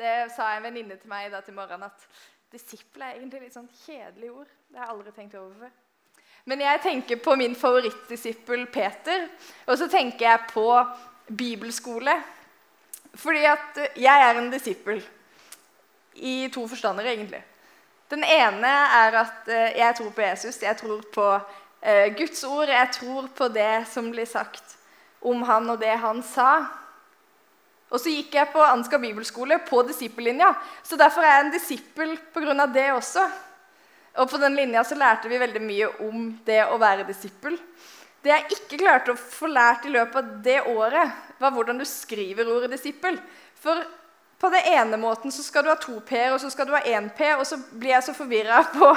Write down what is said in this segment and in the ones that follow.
Det sa en venninne til meg da til morgenen at disippel er egentlig litt sånn kjedelig ord. Det har jeg aldri tenkt over før. Men jeg tenker på min favorittdisippel Peter, og så tenker jeg på bibelskole. Fordi at jeg er en disippel i to forstander, egentlig. Den ene er at eh, jeg tror på Jesus. Jeg tror på eh, Guds ord. Jeg tror på det som blir sagt om han og det han sa. Og så gikk jeg på Ansgar bibelskole på disippellinja. Så derfor er jeg en disippel pga. det også. Og på den linja så lærte vi veldig mye om det å være disippel. Det jeg ikke klarte å få lært i løpet av det året, var hvordan du skriver ordet disippel. For på den ene måten så skal du ha to p-er, og så skal du ha én p, og så blir jeg så forvirra på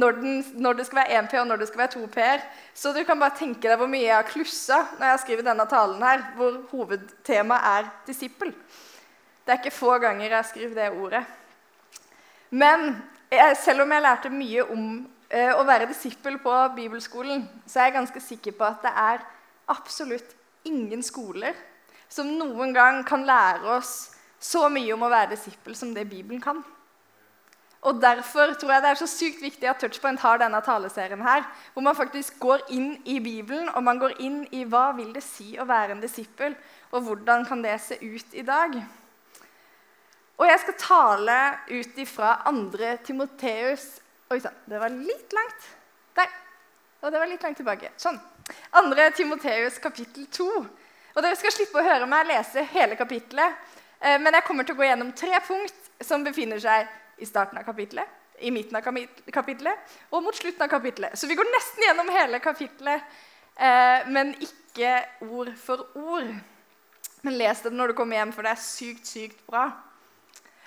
når, den, når, det skal være én p, og når det skal være to p-er. Så du kan bare tenke deg hvor mye jeg har klussa når jeg skriver denne talen her, hvor hovedtemaet er disippel. Det er ikke få ganger jeg skriver det ordet. Men jeg, selv om jeg lærte mye om eh, å være disippel på bibelskolen, så er jeg ganske sikker på at det er absolutt ingen skoler som noen gang kan lære oss så mye om å være disippel som det Bibelen kan. Og Derfor tror jeg det er så sykt viktig at Touchpoint har denne taleserien her, hvor man faktisk går inn i Bibelen og man går inn i hva vil det si å være en disippel, og hvordan kan det se ut i dag. Og jeg skal tale ut ifra 2. Timoteus Oi sann, det var litt langt. Der. Og det var litt langt tilbake. Sånn. 2. Timoteus kapittel 2. Og dere skal slippe å høre meg lese hele kapittelet. Eh, men jeg kommer til å gå gjennom tre punkt som befinner seg i starten av kapittelet, i midten av kapittelet og mot slutten av kapittelet. Så vi går nesten gjennom hele kapittelet, eh, men ikke ord for ord. Men les det når du kommer hjem, for det er sykt, sykt bra.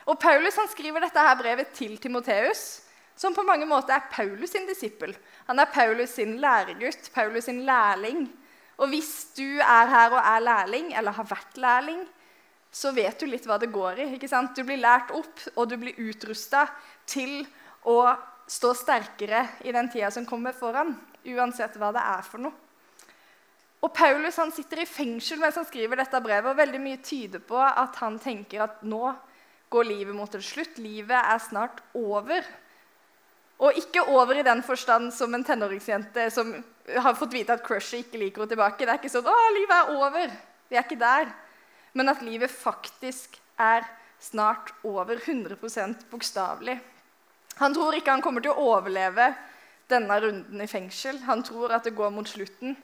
Og Paulus han skriver dette her brevet til Timoteus, som på mange måter er Paulus sin disippel. Han er Paulus sin læregutt, Paulus sin lærling. Og hvis du er her og er lærling, eller har vært lærling, så vet du litt hva det går i. ikke sant? Du blir lært opp, og du blir utrusta til å stå sterkere i den tida som kommer foran, uansett hva det er for noe. Og Paulus han sitter i fengsel mens han skriver dette brevet, og veldig mye tyder på at han tenker at nå går livet mot en slutt. Livet er snart over. Og ikke over i den forstand som en tenåringsjente som har fått vite at crushet ikke liker henne tilbake. Det er ikke sånn 'Å, livet er over'. Vi er ikke der men at livet faktisk er snart over 100% bokstavelig. Han tror ikke han kommer til å overleve denne runden i fengsel. Han tror at det går mot slutten.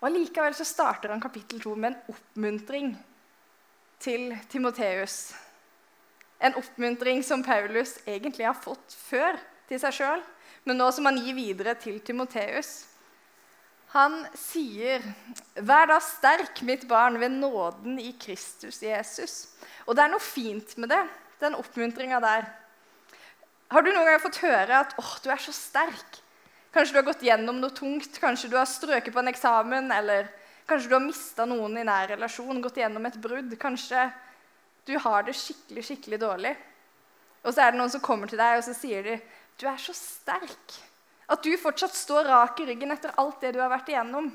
Og Allikevel så starter han kapittel 2 med en oppmuntring til Timoteus. En oppmuntring som Paulus egentlig har fått før til seg sjøl, men nå som han gir videre til Timoteus. Han sier, 'Vær da sterk, mitt barn, ved nåden i Kristus Jesus.' Og det er noe fint med det, den oppmuntringa der. Har du noen gang fått høre at 'Åh, du er så sterk'? Kanskje du har gått gjennom noe tungt, kanskje du har strøket på en eksamen, eller kanskje du har mista noen i nær relasjon, gått gjennom et brudd. Kanskje du har det skikkelig, skikkelig dårlig. Og så er det noen som kommer til deg og så sier de, 'Du er så sterk'. At du fortsatt står rak i ryggen etter alt det du har vært igjennom.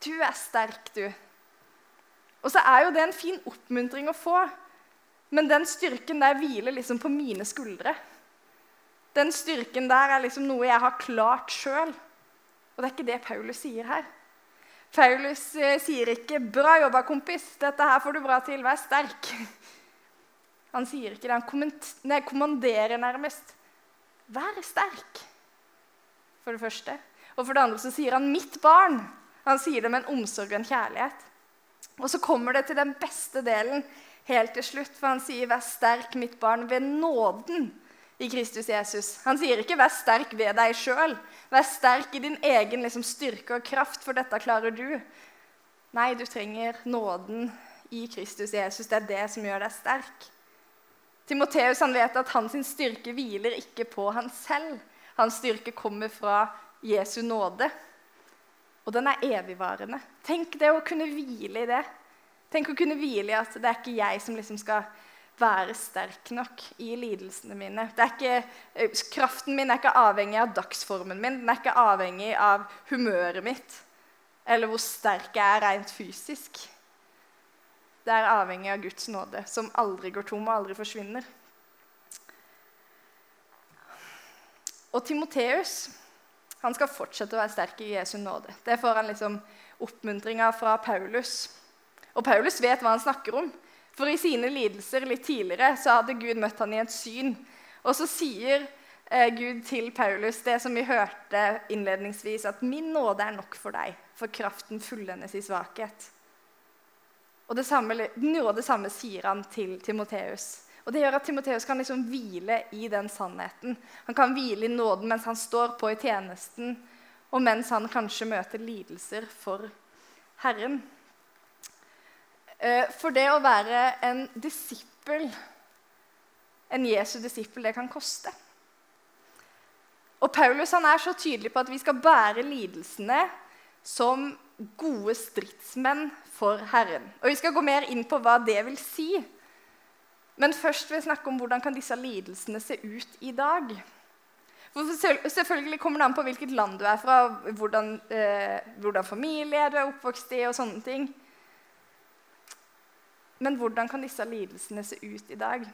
Du er sterk, du. Og så er jo det en fin oppmuntring å få, men den styrken der hviler liksom på mine skuldre. Den styrken der er liksom noe jeg har klart sjøl. Og det er ikke det Paulus sier her. Paulus eh, sier ikke 'bra jobba, kompis', dette her får du bra til, vær sterk'. Han sier ikke det, han kommanderer nærmest. Vær sterk for det første. Og for det andre så sier han 'mitt barn'. Han sier det med en omsorg og en kjærlighet. Og så kommer det til den beste delen helt til slutt, for han sier 'vær sterk, mitt barn, ved nåden' i Kristus Jesus. Han sier ikke 'vær sterk ved deg sjøl'. Vær sterk i din egen liksom, styrke og kraft, for dette klarer du. Nei, du trenger nåden i Kristus Jesus. Det er det som gjør deg sterk. Timoteus vet at hans styrke hviler ikke på han selv, hans styrke kommer fra Jesu nåde. Og den er evigvarende. Tenk det å kunne hvile i det. Tenk å kunne hvile i at det er ikke jeg som liksom skal være sterk nok i lidelsene mine. Ikke, eh, kraften min er ikke avhengig av dagsformen min, den er ikke avhengig av humøret mitt eller hvor sterk jeg er rent fysisk. Det er avhengig av Guds nåde, som aldri går tom og aldri forsvinner. Og Timoteus han skal fortsette å være sterk i Jesu nåde. Det får han liksom oppmuntringa fra Paulus. Og Paulus vet hva han snakker om. For i sine lidelser litt tidligere så hadde Gud møtt han i et syn. Og så sier eh, Gud til Paulus det som vi hørte innledningsvis, at 'min nåde er nok for deg, for kraften fullendes i svakhet'. Og det samme, noe av det samme sier han til Timoteus. Og Det gjør at Timoteus kan liksom hvile i den sannheten. Han kan hvile i nåden mens han står på i tjenesten, og mens han kanskje møter lidelser for Herren. Eh, for det å være en disippel, en Jesu disippel, det kan koste. Og Paulus han er så tydelig på at vi skal bære lidelsene som gode stridsmenn for Herren. Og Vi skal gå mer inn på hva det vil si. Men først vil jeg snakke om hvordan kan disse lidelsene se ut i dag. For Selvfølgelig kommer det an på hvilket land du er fra, hvordan, eh, hvordan familie du er oppvokst i, og sånne ting. Men hvordan kan disse lidelsene se ut i dag?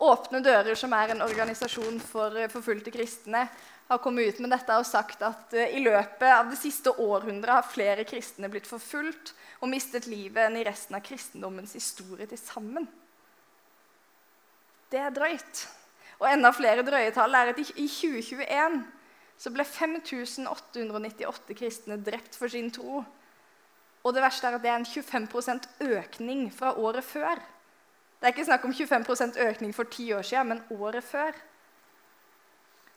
Åpne Dører, som er en organisasjon for eh, forfulgte kristne, har kommet ut med dette og sagt at uh, i løpet av det siste århundret har flere kristne blitt forfulgt og mistet livet enn i resten av kristendommens historie til sammen. Det er drøyt. Og enda flere drøye tall er at i 2021 så ble 5898 kristne drept for sin tro. Og det verste er at det er en 25% økning fra året før. Det er ikke snakk om 25% økning for ti år siden, men året før.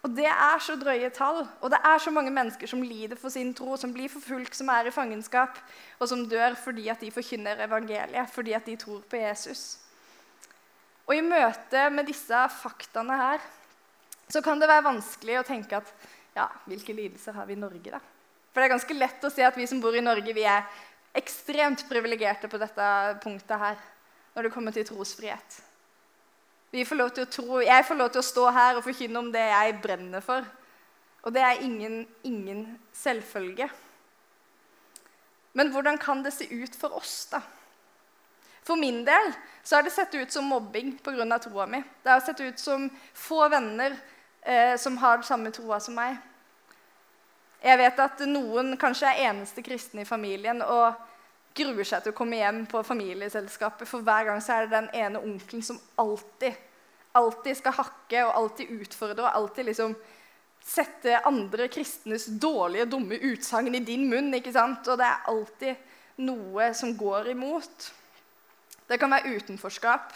Og Det er så drøye tall, og det er så mange mennesker som lider for sin tro, som blir forfulgt, som er i fangenskap, og som dør fordi at de forkynner evangeliet, fordi at de tror på Jesus. Og i møte med disse faktaene her så kan det være vanskelig å tenke at ja, hvilke lidelser har vi i Norge, da? For det er ganske lett å se at vi som bor i Norge, vi er ekstremt privilegerte på dette punktet her når det kommer til trosfrihet. Får tro, jeg får lov til å stå her og forkynne om det jeg brenner for. Og det er ingen, ingen selvfølge. Men hvordan kan det se ut for oss, da? For min del så har det sett ut som mobbing pga. troa mi. Det har sett ut som få venner eh, som har den samme troa som meg. Jeg vet at noen kanskje er eneste kristne i familien og gruer seg til å komme hjem på familieselskapet, for hver gang så er det den ene onkelen som alltid, alltid skal hakke og alltid utfordre og alltid liksom sette andre kristnes dårlige, dumme utsagn i din munn. ikke sant? Og det er alltid noe som går imot. Det kan være utenforskap.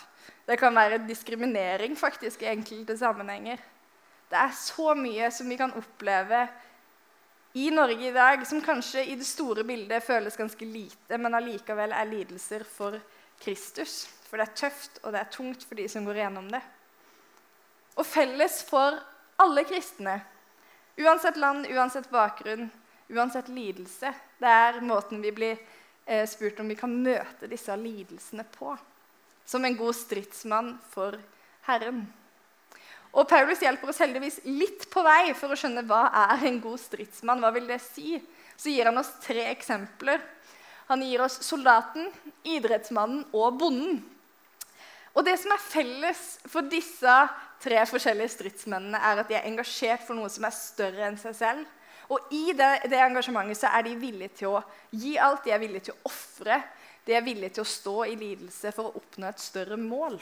Det kan være diskriminering faktisk i enkelte sammenhenger. Det er så mye som vi kan oppleve i Norge i dag, som kanskje i det store bildet føles ganske lite, men allikevel er lidelser for Kristus. For det er tøft, og det er tungt for de som går gjennom det. Og felles for alle kristne, uansett land, uansett bakgrunn, uansett lidelse, det er måten vi blir spurt om vi kan møte disse lidelsene på. Som en god stridsmann for Herren. Og Paulus hjelper oss heldigvis litt på vei for å skjønne hva er en god stridsmann. Hva vil det si? Så gir han oss tre eksempler. Han gir oss soldaten, idrettsmannen og bonden. Og Det som er felles for disse tre forskjellige stridsmennene, er at de er engasjert for noe som er større enn seg selv. Og i det, det engasjementet så er de villige til å gi alt, de er villige til å ofre. De er villige til å stå i lidelse for å oppnå et større mål.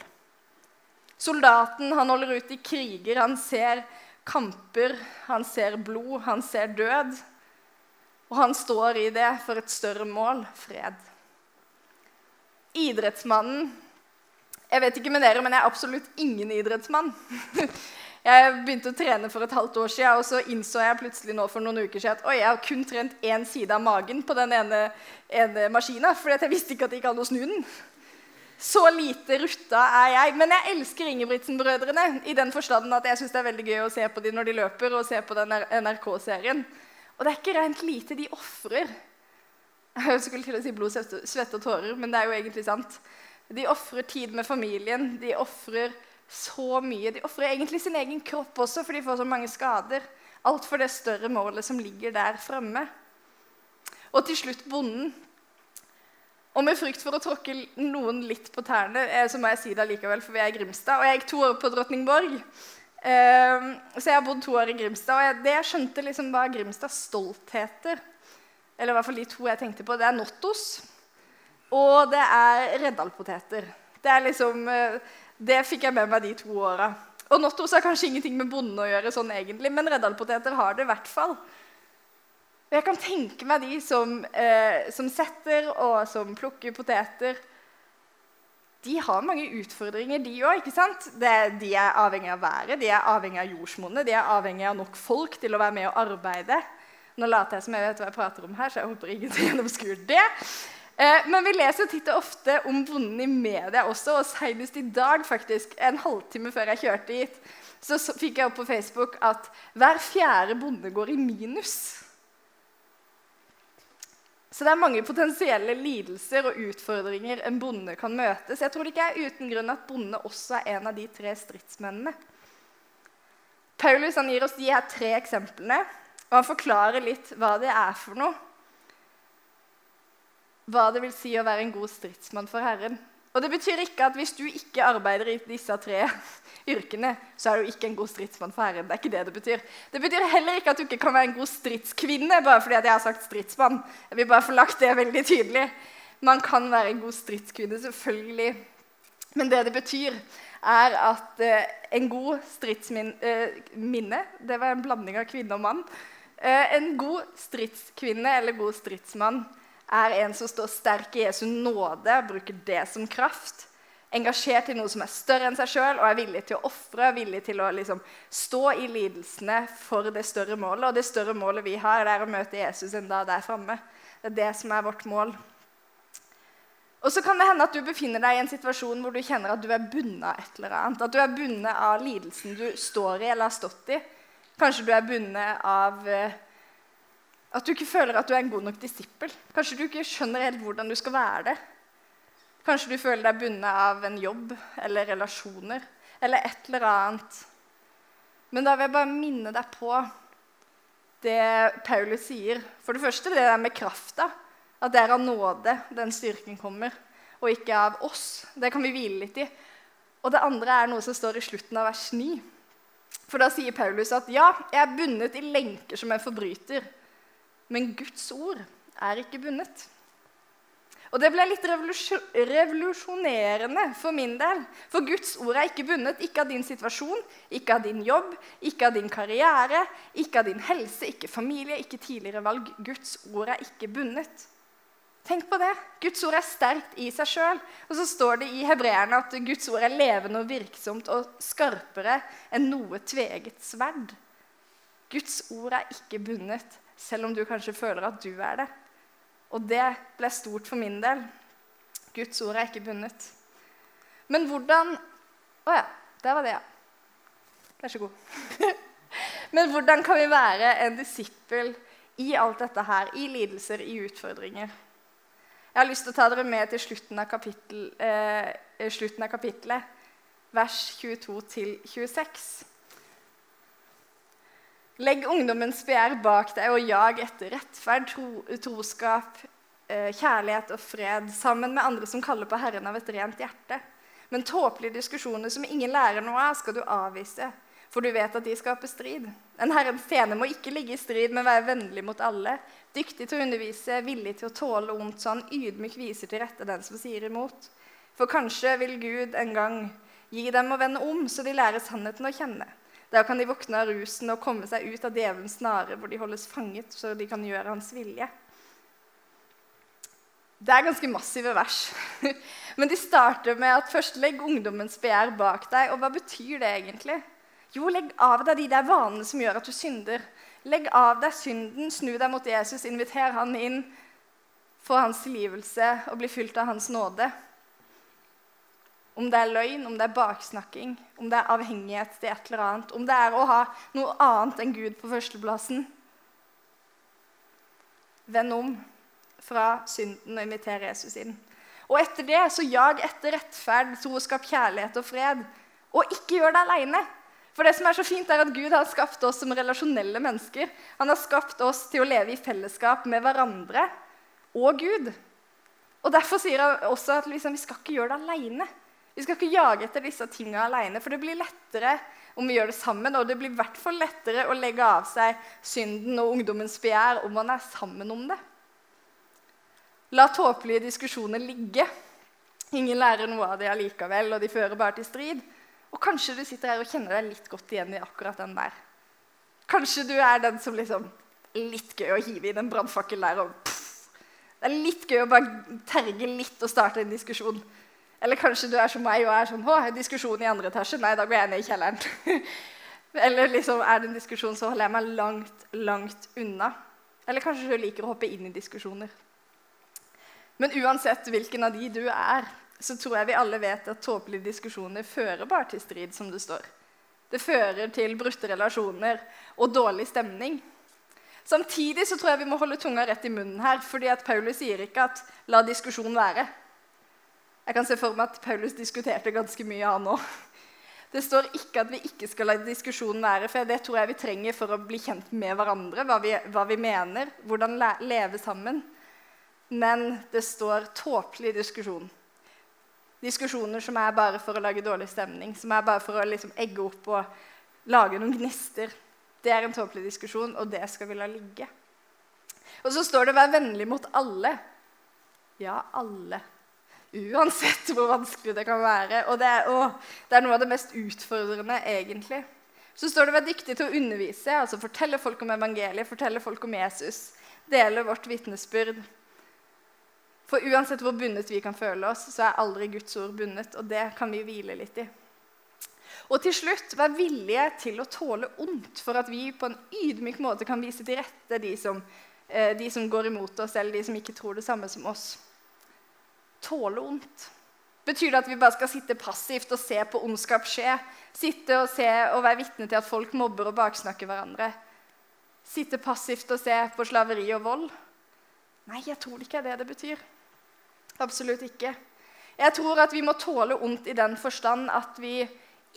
Soldaten han holder ut i kriger, han ser kamper, han ser blod, han ser død. Og han står i det for et større mål fred. Idrettsmannen Jeg vet ikke med dere, men jeg er absolutt ingen idrettsmann. Jeg begynte å trene for et halvt år siden, og så innså jeg plutselig nå for noen uker siden at oi, jeg har kun trent én side av magen på den ene, ene maskina, For jeg visste ikke at det gikk an å snu den. Så lite rutta er jeg. Men jeg elsker Ingebrigtsen-brødrene i den forstanden at jeg syns det er veldig gøy å se på dem når de løper, og se på den NRK-serien. Og det er ikke rent lite de ofrer. Jeg skulle til å si blod, svette og tårer, men det er jo egentlig sant. De ofrer tid med familien. De ofrer så mye. De ofrer egentlig sin egen kropp også, for de får så mange skader. Alt for det større målet som ligger der fremme. Og til slutt bonden. Og med frykt for å tråkke noen litt på tærne, eh, så må jeg si det likevel, for vi er i Grimstad. Og jeg gikk to år på Drottningborg. Eh, så jeg har bodd to år i Grimstad. Og det jeg skjønte liksom var Grimstads stoltheter, eller i hvert fall de to jeg tenkte på, det er Nottos og det er Reddal-poteter. Det er liksom, eh, det fikk jeg med meg de to åra. Og Nottos har kanskje ingenting med bonde å gjøre, sånn egentlig, men Reddal-poteter har det i hvert fall. Jeg kan tenke meg de som, eh, som setter og som plukker poteter. De har mange utfordringer, de òg. De er avhengig av været, de er avhengig av jordsmonnet, de er avhengig av nok folk til å være med og arbeide. Nå later jeg som jeg vet hva jeg prater om her, så jeg håper ingen gjennomskuer det. Eh, men vi leser titt og ofte om bonden i media også, og senest i dag, faktisk, en halvtime før jeg kjørte hit, så fikk jeg opp på Facebook at hver fjerde bonde går i minus. Så det er mange potensielle lidelser og utfordringer en bonde kan møte. Så jeg tror det ikke er uten grunn at bonde også er en av de tre stridsmennene. Paulus gir oss de her tre eksemplene, og han forklarer litt hva det er for noe. Hva det vil si å være en god stridsmann for Herren. Og det betyr ikke at hvis du ikke arbeider i disse tre yrkene, så er du ikke en god stridsmann for Herren. Det er ikke det det betyr. Det betyr heller ikke at du ikke kan være en god stridskvinne bare fordi jeg har sagt stridsmann. Jeg vil bare få lagt det veldig tydelig. Man kan være en god stridskvinne, selvfølgelig. Men det det betyr, er at eh, en god stridsminne eh, Det var en blanding av kvinne og mann. Eh, en god stridskvinne eller god stridsmann er en som står sterk i Jesu nåde, bruker det som kraft. Engasjert i noe som er større enn seg sjøl, og er villig til å ofre, villig til å liksom, stå i lidelsene for det større målet. Og det større målet vi har, det er å møte Jesus en dag der framme. Det er det som er vårt mål. Og så kan det hende at du befinner deg i en situasjon hvor du kjenner at du er bundet av et eller annet. At du er bundet av lidelsen du står i eller har stått i. Kanskje du er bundet av eh, at du ikke føler at du er en god nok disippel. Kanskje du ikke skjønner helt hvordan du skal være det. Kanskje du føler deg bundet av en jobb eller relasjoner eller et eller annet. Men da vil jeg bare minne deg på det Paulus sier. For det første det der med krafta. At det er av nåde den styrken kommer, og ikke av oss. Det kan vi hvile litt i. Og det andre er noe som står i slutten av vers 9. For da sier Paulus at ja, jeg er bundet i lenker som en forbryter. Men Guds ord er ikke bundet. Og det ble litt revolusjonerende for min del. For Guds ord er ikke bundet. Ikke av din situasjon, ikke av din jobb, ikke av din karriere, ikke av din helse, ikke familie, ikke tidligere valg. Guds ord er ikke bundet. Tenk på det. Guds ord er sterkt i seg sjøl. Og så står det i hebreerne at Guds ord er levende og virksomt og skarpere enn noe tveget sverd. Guds ord er ikke bundet selv om du kanskje føler at du er det. Og det ble stort for min del. Guds ord er ikke bundet. Men hvordan Å ja, der var det, ja. Vær så god. Men hvordan kan vi være en disippel i alt dette her, i lidelser, i utfordringer? Jeg har lyst til å ta dere med til slutten av, kapittel, eh, slutten av kapittelet, vers 22 26. Legg ungdommens begjær bak deg og jag etter rettferd, tro, troskap, eh, kjærlighet og fred, sammen med andre som kaller på Herren av et rent hjerte. Men tåpelige diskusjoner som ingen lærer noe av, skal du avvise, for du vet at de skaper strid. En Herrens tjener må ikke ligge i strid, men være vennlig mot alle, dyktig til å undervise, villig til å tåle ondt, så han ydmyk viser til rette den som sier imot. For kanskje vil Gud en gang gi dem å vende om, så de lærer sannheten å kjenne. Da kan de våkne av rusen og komme seg ut av djevelens snare, hvor de holdes fanget, så de kan gjøre hans vilje. Det er ganske massive vers. Men de starter med at først legg ungdommens begjær bak deg. Og hva betyr det egentlig? Jo, legg av deg de der vanene som gjør at du synder. Legg av deg synden, snu deg mot Jesus, inviter han inn, få hans tilgivelse og bli fylt av hans nåde. Om det er løgn, om det er baksnakking, om det er avhengighet til et eller annet, om det er å ha noe annet enn Gud på førsteplassen. Vend om fra synden og inviter Jesus inn. Og etter det så jag etter rettferd, troskap, kjærlighet og fred. Og ikke gjør det aleine. For det som er så fint er at Gud har skapt oss som relasjonelle mennesker. Han har skapt oss til å leve i fellesskap med hverandre og Gud. Og Derfor sier han også at liksom, vi skal ikke gjøre det aleine. Vi skal ikke jage etter disse tingene aleine, for det blir lettere om vi gjør det sammen. Og det blir i hvert fall lettere å legge av seg synden og ungdommens begjær om man er sammen om det. La tåpelige diskusjoner ligge. Ingen lærer noe av det allikevel, og de fører bare til strid. Og kanskje du sitter her og kjenner deg litt godt igjen i akkurat den der. Kanskje du er den som liksom Litt gøy å hive inn en brannfakkel der. og pff, Det er litt gøy å bare terge litt og starte en diskusjon. Eller kanskje du er som meg og er sånn Å, diskusjon i andre etasje? Nei, da går jeg ned i kjelleren. Eller liksom, er det en diskusjon, så holder jeg meg langt, langt unna. Eller kanskje du liker å hoppe inn i diskusjoner. Men uansett hvilken av de du er, så tror jeg vi alle vet at tåpelige diskusjoner fører bare til strid, som det står. Det fører til brutte relasjoner og dårlig stemning. Samtidig så tror jeg vi må holde tunga rett i munnen her, fordi at Paulus sier ikke at 'la diskusjon være'. Jeg kan se for meg at Paulus diskuterte ganske mye, han òg. Det står ikke at vi ikke skal la diskusjonen være, for det tror jeg vi trenger for å bli kjent med hverandre, hva vi, hva vi mener, hvordan leve sammen. Men det står tåpelig diskusjon. Diskusjoner som er bare for å lage dårlig stemning, som er bare for å liksom egge opp og lage noen gnister. Det er en tåpelig diskusjon, og det skal vi la ligge. Og så står det 'vær vennlig mot alle'. Ja, alle. Uansett hvor vanskelig det kan være. Og det er, å, det er noe av det mest utfordrende, egentlig. Så står det å være dyktig til å undervise', altså fortelle folk om evangeliet, fortelle folk om Jesus. Dele vårt vitnesbyrd. For uansett hvor bundet vi kan føle oss, så er aldri Guds ord bundet. Og det kan vi hvile litt i. Og til slutt, vær villige til å tåle ondt for at vi på en ydmyk måte kan vise til rette de som, eh, de som går imot oss, eller de som ikke tror det samme som oss. Tåle ondt. Betyr det at vi bare skal sitte passivt og se på ondskap skje? Sitte og se og være vitne til at folk mobber og baksnakker hverandre? Sitte passivt og se på slaveri og vold? Nei, jeg tror det ikke er det det betyr. Absolutt ikke. Jeg tror at vi må tåle ondt i den forstand at vi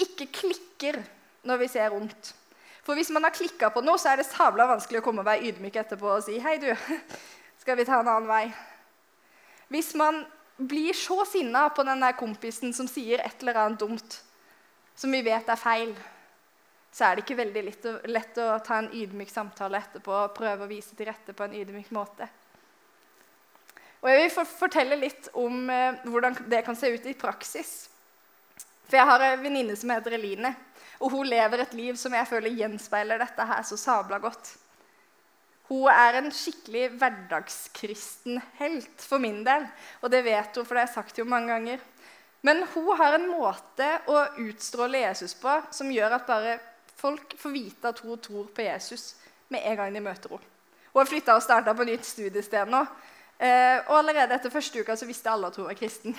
ikke klikker når vi ser ondt. For hvis man har klikka på noe, så er det sabla vanskelig å komme og være ydmyk etterpå og si 'Hei, du, skal vi ta en annen vei?' Hvis man blir så sinna på den der kompisen som sier et eller annet dumt, som vi vet er feil, så er det ikke veldig lett å, lett å ta en ydmyk samtale etterpå og prøve å vise til rette på en ydmyk måte. Og Jeg vil fortelle litt om eh, hvordan det kan se ut i praksis. For Jeg har en venninne som heter Eline, og hun lever et liv som jeg føler gjenspeiler dette her så sabla godt. Hun er en skikkelig hverdagskristen helt for min del, og det vet hun, for det har jeg sagt jo mange ganger. Men hun har en måte å utstråle Jesus på som gjør at bare folk får vite at hun tror på Jesus med en gang de møter henne. Hun har flytta og starta på nytt studiested nå, Eh, og allerede etter første uka så visste alle at hun var kristen.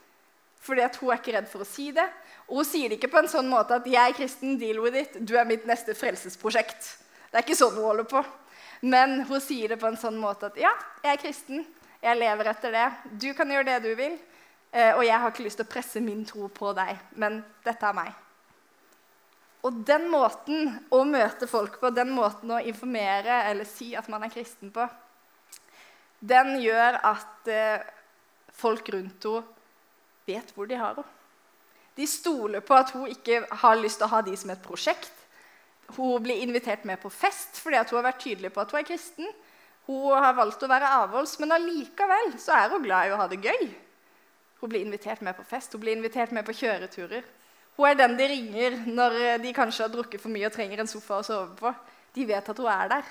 Fordi at hun er ikke redd for å si det. Og hun sier det ikke på en sånn måte at 'jeg er kristen, deal with it', 'du er mitt neste frelsesprosjekt'. Det er ikke sånn hun holder på. Men hun sier det på en sånn måte at 'ja, jeg er kristen, jeg lever etter det', 'du kan gjøre det du vil', eh, og jeg har ikke lyst til å presse min tro på deg, men dette er meg'. Og den måten å møte folk på, den måten å informere eller si at man er kristen på, den gjør at eh, folk rundt henne vet hvor de har henne. De stoler på at hun ikke har lyst til å ha de som et prosjekt. Hun blir invitert med på fest fordi hun har vært tydelig på at hun er kristen. Hun har valgt å være avholds, men allikevel så er hun glad i å ha det gøy. Hun blir invitert med på fest, hun blir invitert med på kjøreturer. Hun er den de ringer når de kanskje har drukket for mye og trenger en sofa å sove på. De vet at hun er der.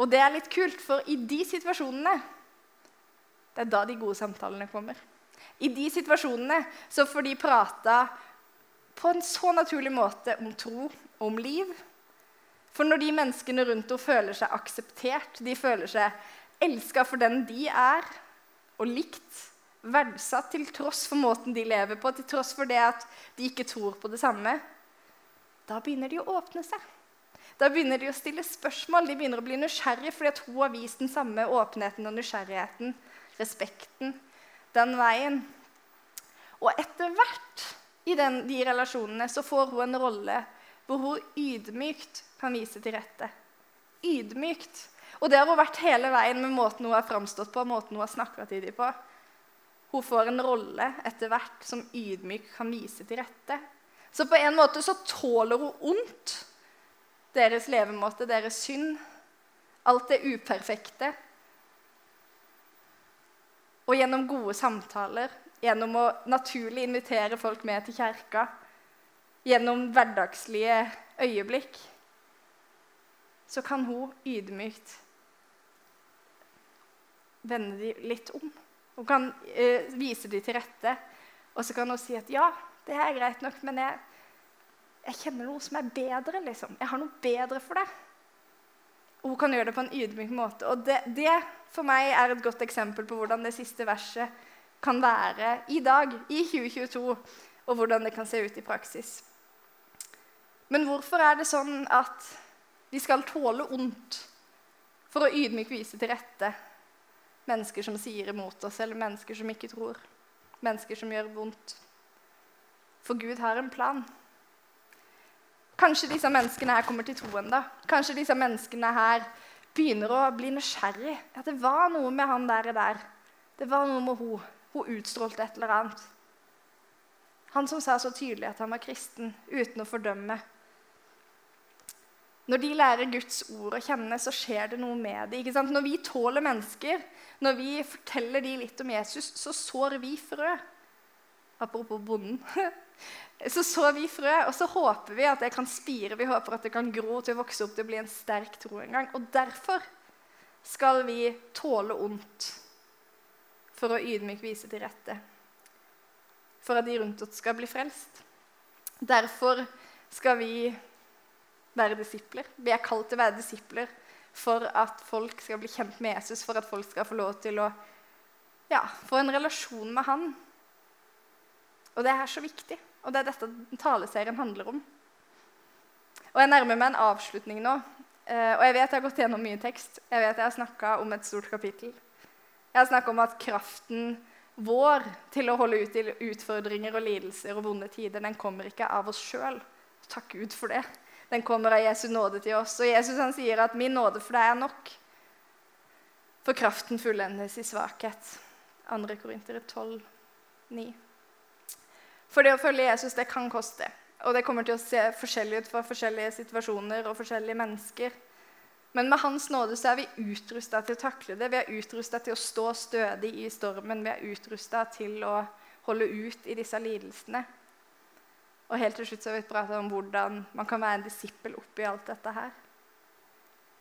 Og det er litt kult, for i de situasjonene det er da de gode samtalene kommer. I de situasjonene så får de prata på en så naturlig måte om tro om liv. For når de menneskene rundt henne føler seg akseptert, de føler seg elska for den de er, og likt, verdsatt til tross for måten de lever på, til tross for det at de ikke tror på det samme, da begynner de å åpne seg. Da begynner de å stille spørsmål. De begynner å bli nysgjerrige fordi at hun har vist den samme åpenheten og nysgjerrigheten, respekten, den veien. Og etter hvert i den, de relasjonene så får hun en rolle hvor hun ydmykt kan vise til rette. Ydmykt. Og det har hun vært hele veien med måten hun har framstått på, måten hun har snakka til dem på. Hun får en rolle etter hvert som ydmyk kan vise til rette. Så på en måte så tåler hun ondt. Deres levemåte, deres synd. Alt det uperfekte. Og gjennom gode samtaler, gjennom å naturlig invitere folk med til kjerka, gjennom hverdagslige øyeblikk, så kan hun ydmykt vende dem litt om. Hun kan eh, vise dem til rette, og så kan hun si at ja, det er greit nok, men jeg, jeg kjenner noe som er bedre. liksom. Jeg har noe bedre for det. Hun kan gjøre det på en ydmyk måte. Og det, det for meg er et godt eksempel på hvordan det siste verset kan være i dag, i 2022, og hvordan det kan se ut i praksis. Men hvorfor er det sånn at vi skal tåle ondt for å ydmykt vise til rette mennesker som sier imot oss, eller mennesker som ikke tror? Mennesker som gjør vondt. For Gud har en plan. Kanskje disse menneskene her kommer til troen. da. Kanskje disse menneskene her begynner å bli nysgjerrig. At det var noe med han der, og der. Det var noe med hun. Hun utstrålte et eller annet. Han som sa så tydelig at han var kristen, uten å fordømme. Når de lærer Guds ord å kjenne, så skjer det noe med det. Når vi tåler mennesker, når vi forteller de litt om Jesus, så sår vi frø. Apropos bonden. Så sår vi frø, og så håper vi at det kan spire. Vi håper at det kan gro til å vokse opp til å bli en sterk tro en gang. Og derfor skal vi tåle ondt for å ydmykt vise til rette. For at de rundt oss skal bli frelst. Derfor skal vi være disipler. Vi er kalt til å være disipler for at folk skal bli kjent med Jesus, for at folk skal få lov til å ja, få en relasjon med han. Og det er så viktig. Og det er dette taleserien handler om. Og Jeg nærmer meg en avslutning nå. Eh, og jeg vet jeg har gått gjennom mye tekst. Jeg vet jeg har snakka om et stort kapittel. Jeg har snakka om at kraften vår til å holde ut i utfordringer og lidelser og vonde tider, den kommer ikke av oss sjøl. Takk Gud for det. Den kommer av Jesu nåde til oss. Og Jesus han sier at 'min nåde for deg er nok'. For kraften fullendes i svakhet. 2. Korinter 12, 9. For det å følge Jesus det kan koste. Og det kommer til å se forskjellig ut for forskjellige situasjoner og forskjellige mennesker. Men med Hans nåde så er vi utrusta til å takle det. Vi er utrusta til å stå stødig i stormen. Vi er utrusta til å holde ut i disse lidelsene. Og helt til slutt så har vi pratet om hvordan man kan være en disippel oppi alt dette her.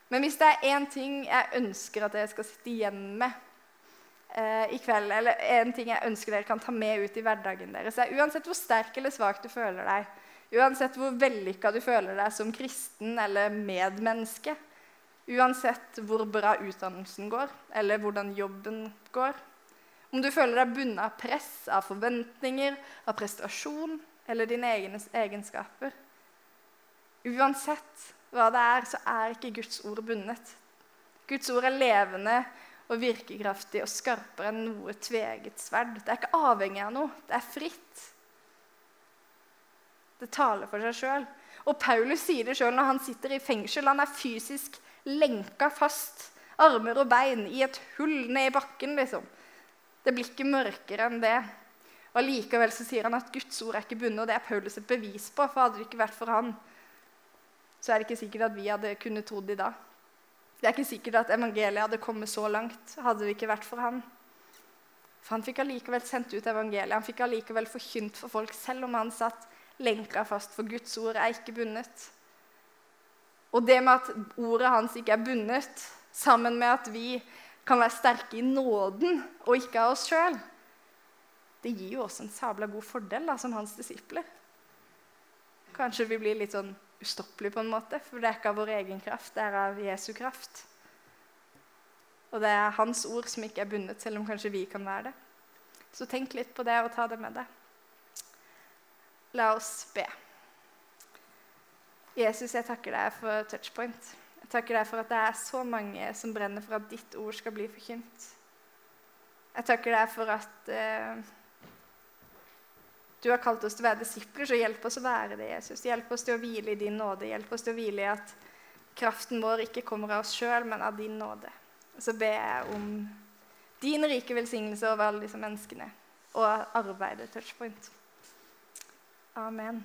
Men hvis det er én ting jeg ønsker at dere skal sitte igjen med eh, i kveld, eller en ting jeg ønsker dere kan ta med ut i hverdagen deres, er uansett hvor sterk eller svak du føler deg, uansett hvor vellykka du føler deg som kristen eller medmenneske, uansett hvor bra utdannelsen går, eller hvordan jobben går, om du føler deg bundet av press, av forventninger, av prestasjon eller dine egne egenskaper Uansett hva det er, så er ikke Guds ord bundet. Guds ord er levende og virkekraftig og skarpere enn noe tveget sverd. Det er ikke avhengig av noe. Det er fritt. Det taler for seg sjøl. Og Paulus sier det sjøl når han sitter i fengsel. Han er fysisk lenka fast, armer og bein, i et hull ned i bakken. liksom. Det blir ikke mørkere enn det. Og Likevel så sier han at Guds ord er ikke bundet, og det er Paulus et bevis på. For hadde det ikke vært for han, så er det ikke sikkert at vi hadde kunnet trodd i dag. Det er ikke sikkert at evangeliet hadde kommet så langt hadde det ikke vært for han. For han fikk allikevel sendt ut evangeliet. Han fikk allikevel forkynt for folk, selv om han satt lenka fast, for Guds ord er ikke bundet. Og det med at ordet hans ikke er bundet, sammen med at vi kan være sterke i nåden og ikke av oss sjøl, det gir jo oss en sabla god fordel da, som hans disipler. Kanskje vi blir litt sånn ustoppelige, på en måte. For det er ikke av vår egen kraft, det er av Jesu kraft. Og det er hans ord som ikke er bundet, selv om kanskje vi kan være det. Så tenk litt på det og ta det med deg. La oss be. Jesus, jeg takker deg for touchpoint. Jeg takker deg for at det er så mange som brenner for at ditt ord skal bli forkynt. Jeg takker deg for at eh, du har kalt oss til å være disipler, så hjelp oss å være det, Jesus. Hjelp oss til å hvile i din nåde. Hjelp oss til å hvile i at kraften vår ikke kommer av oss sjøl, men av din nåde. Så ber jeg om din rike velsignelse over alle disse menneskene og arbeidet Touchpoint. Amen.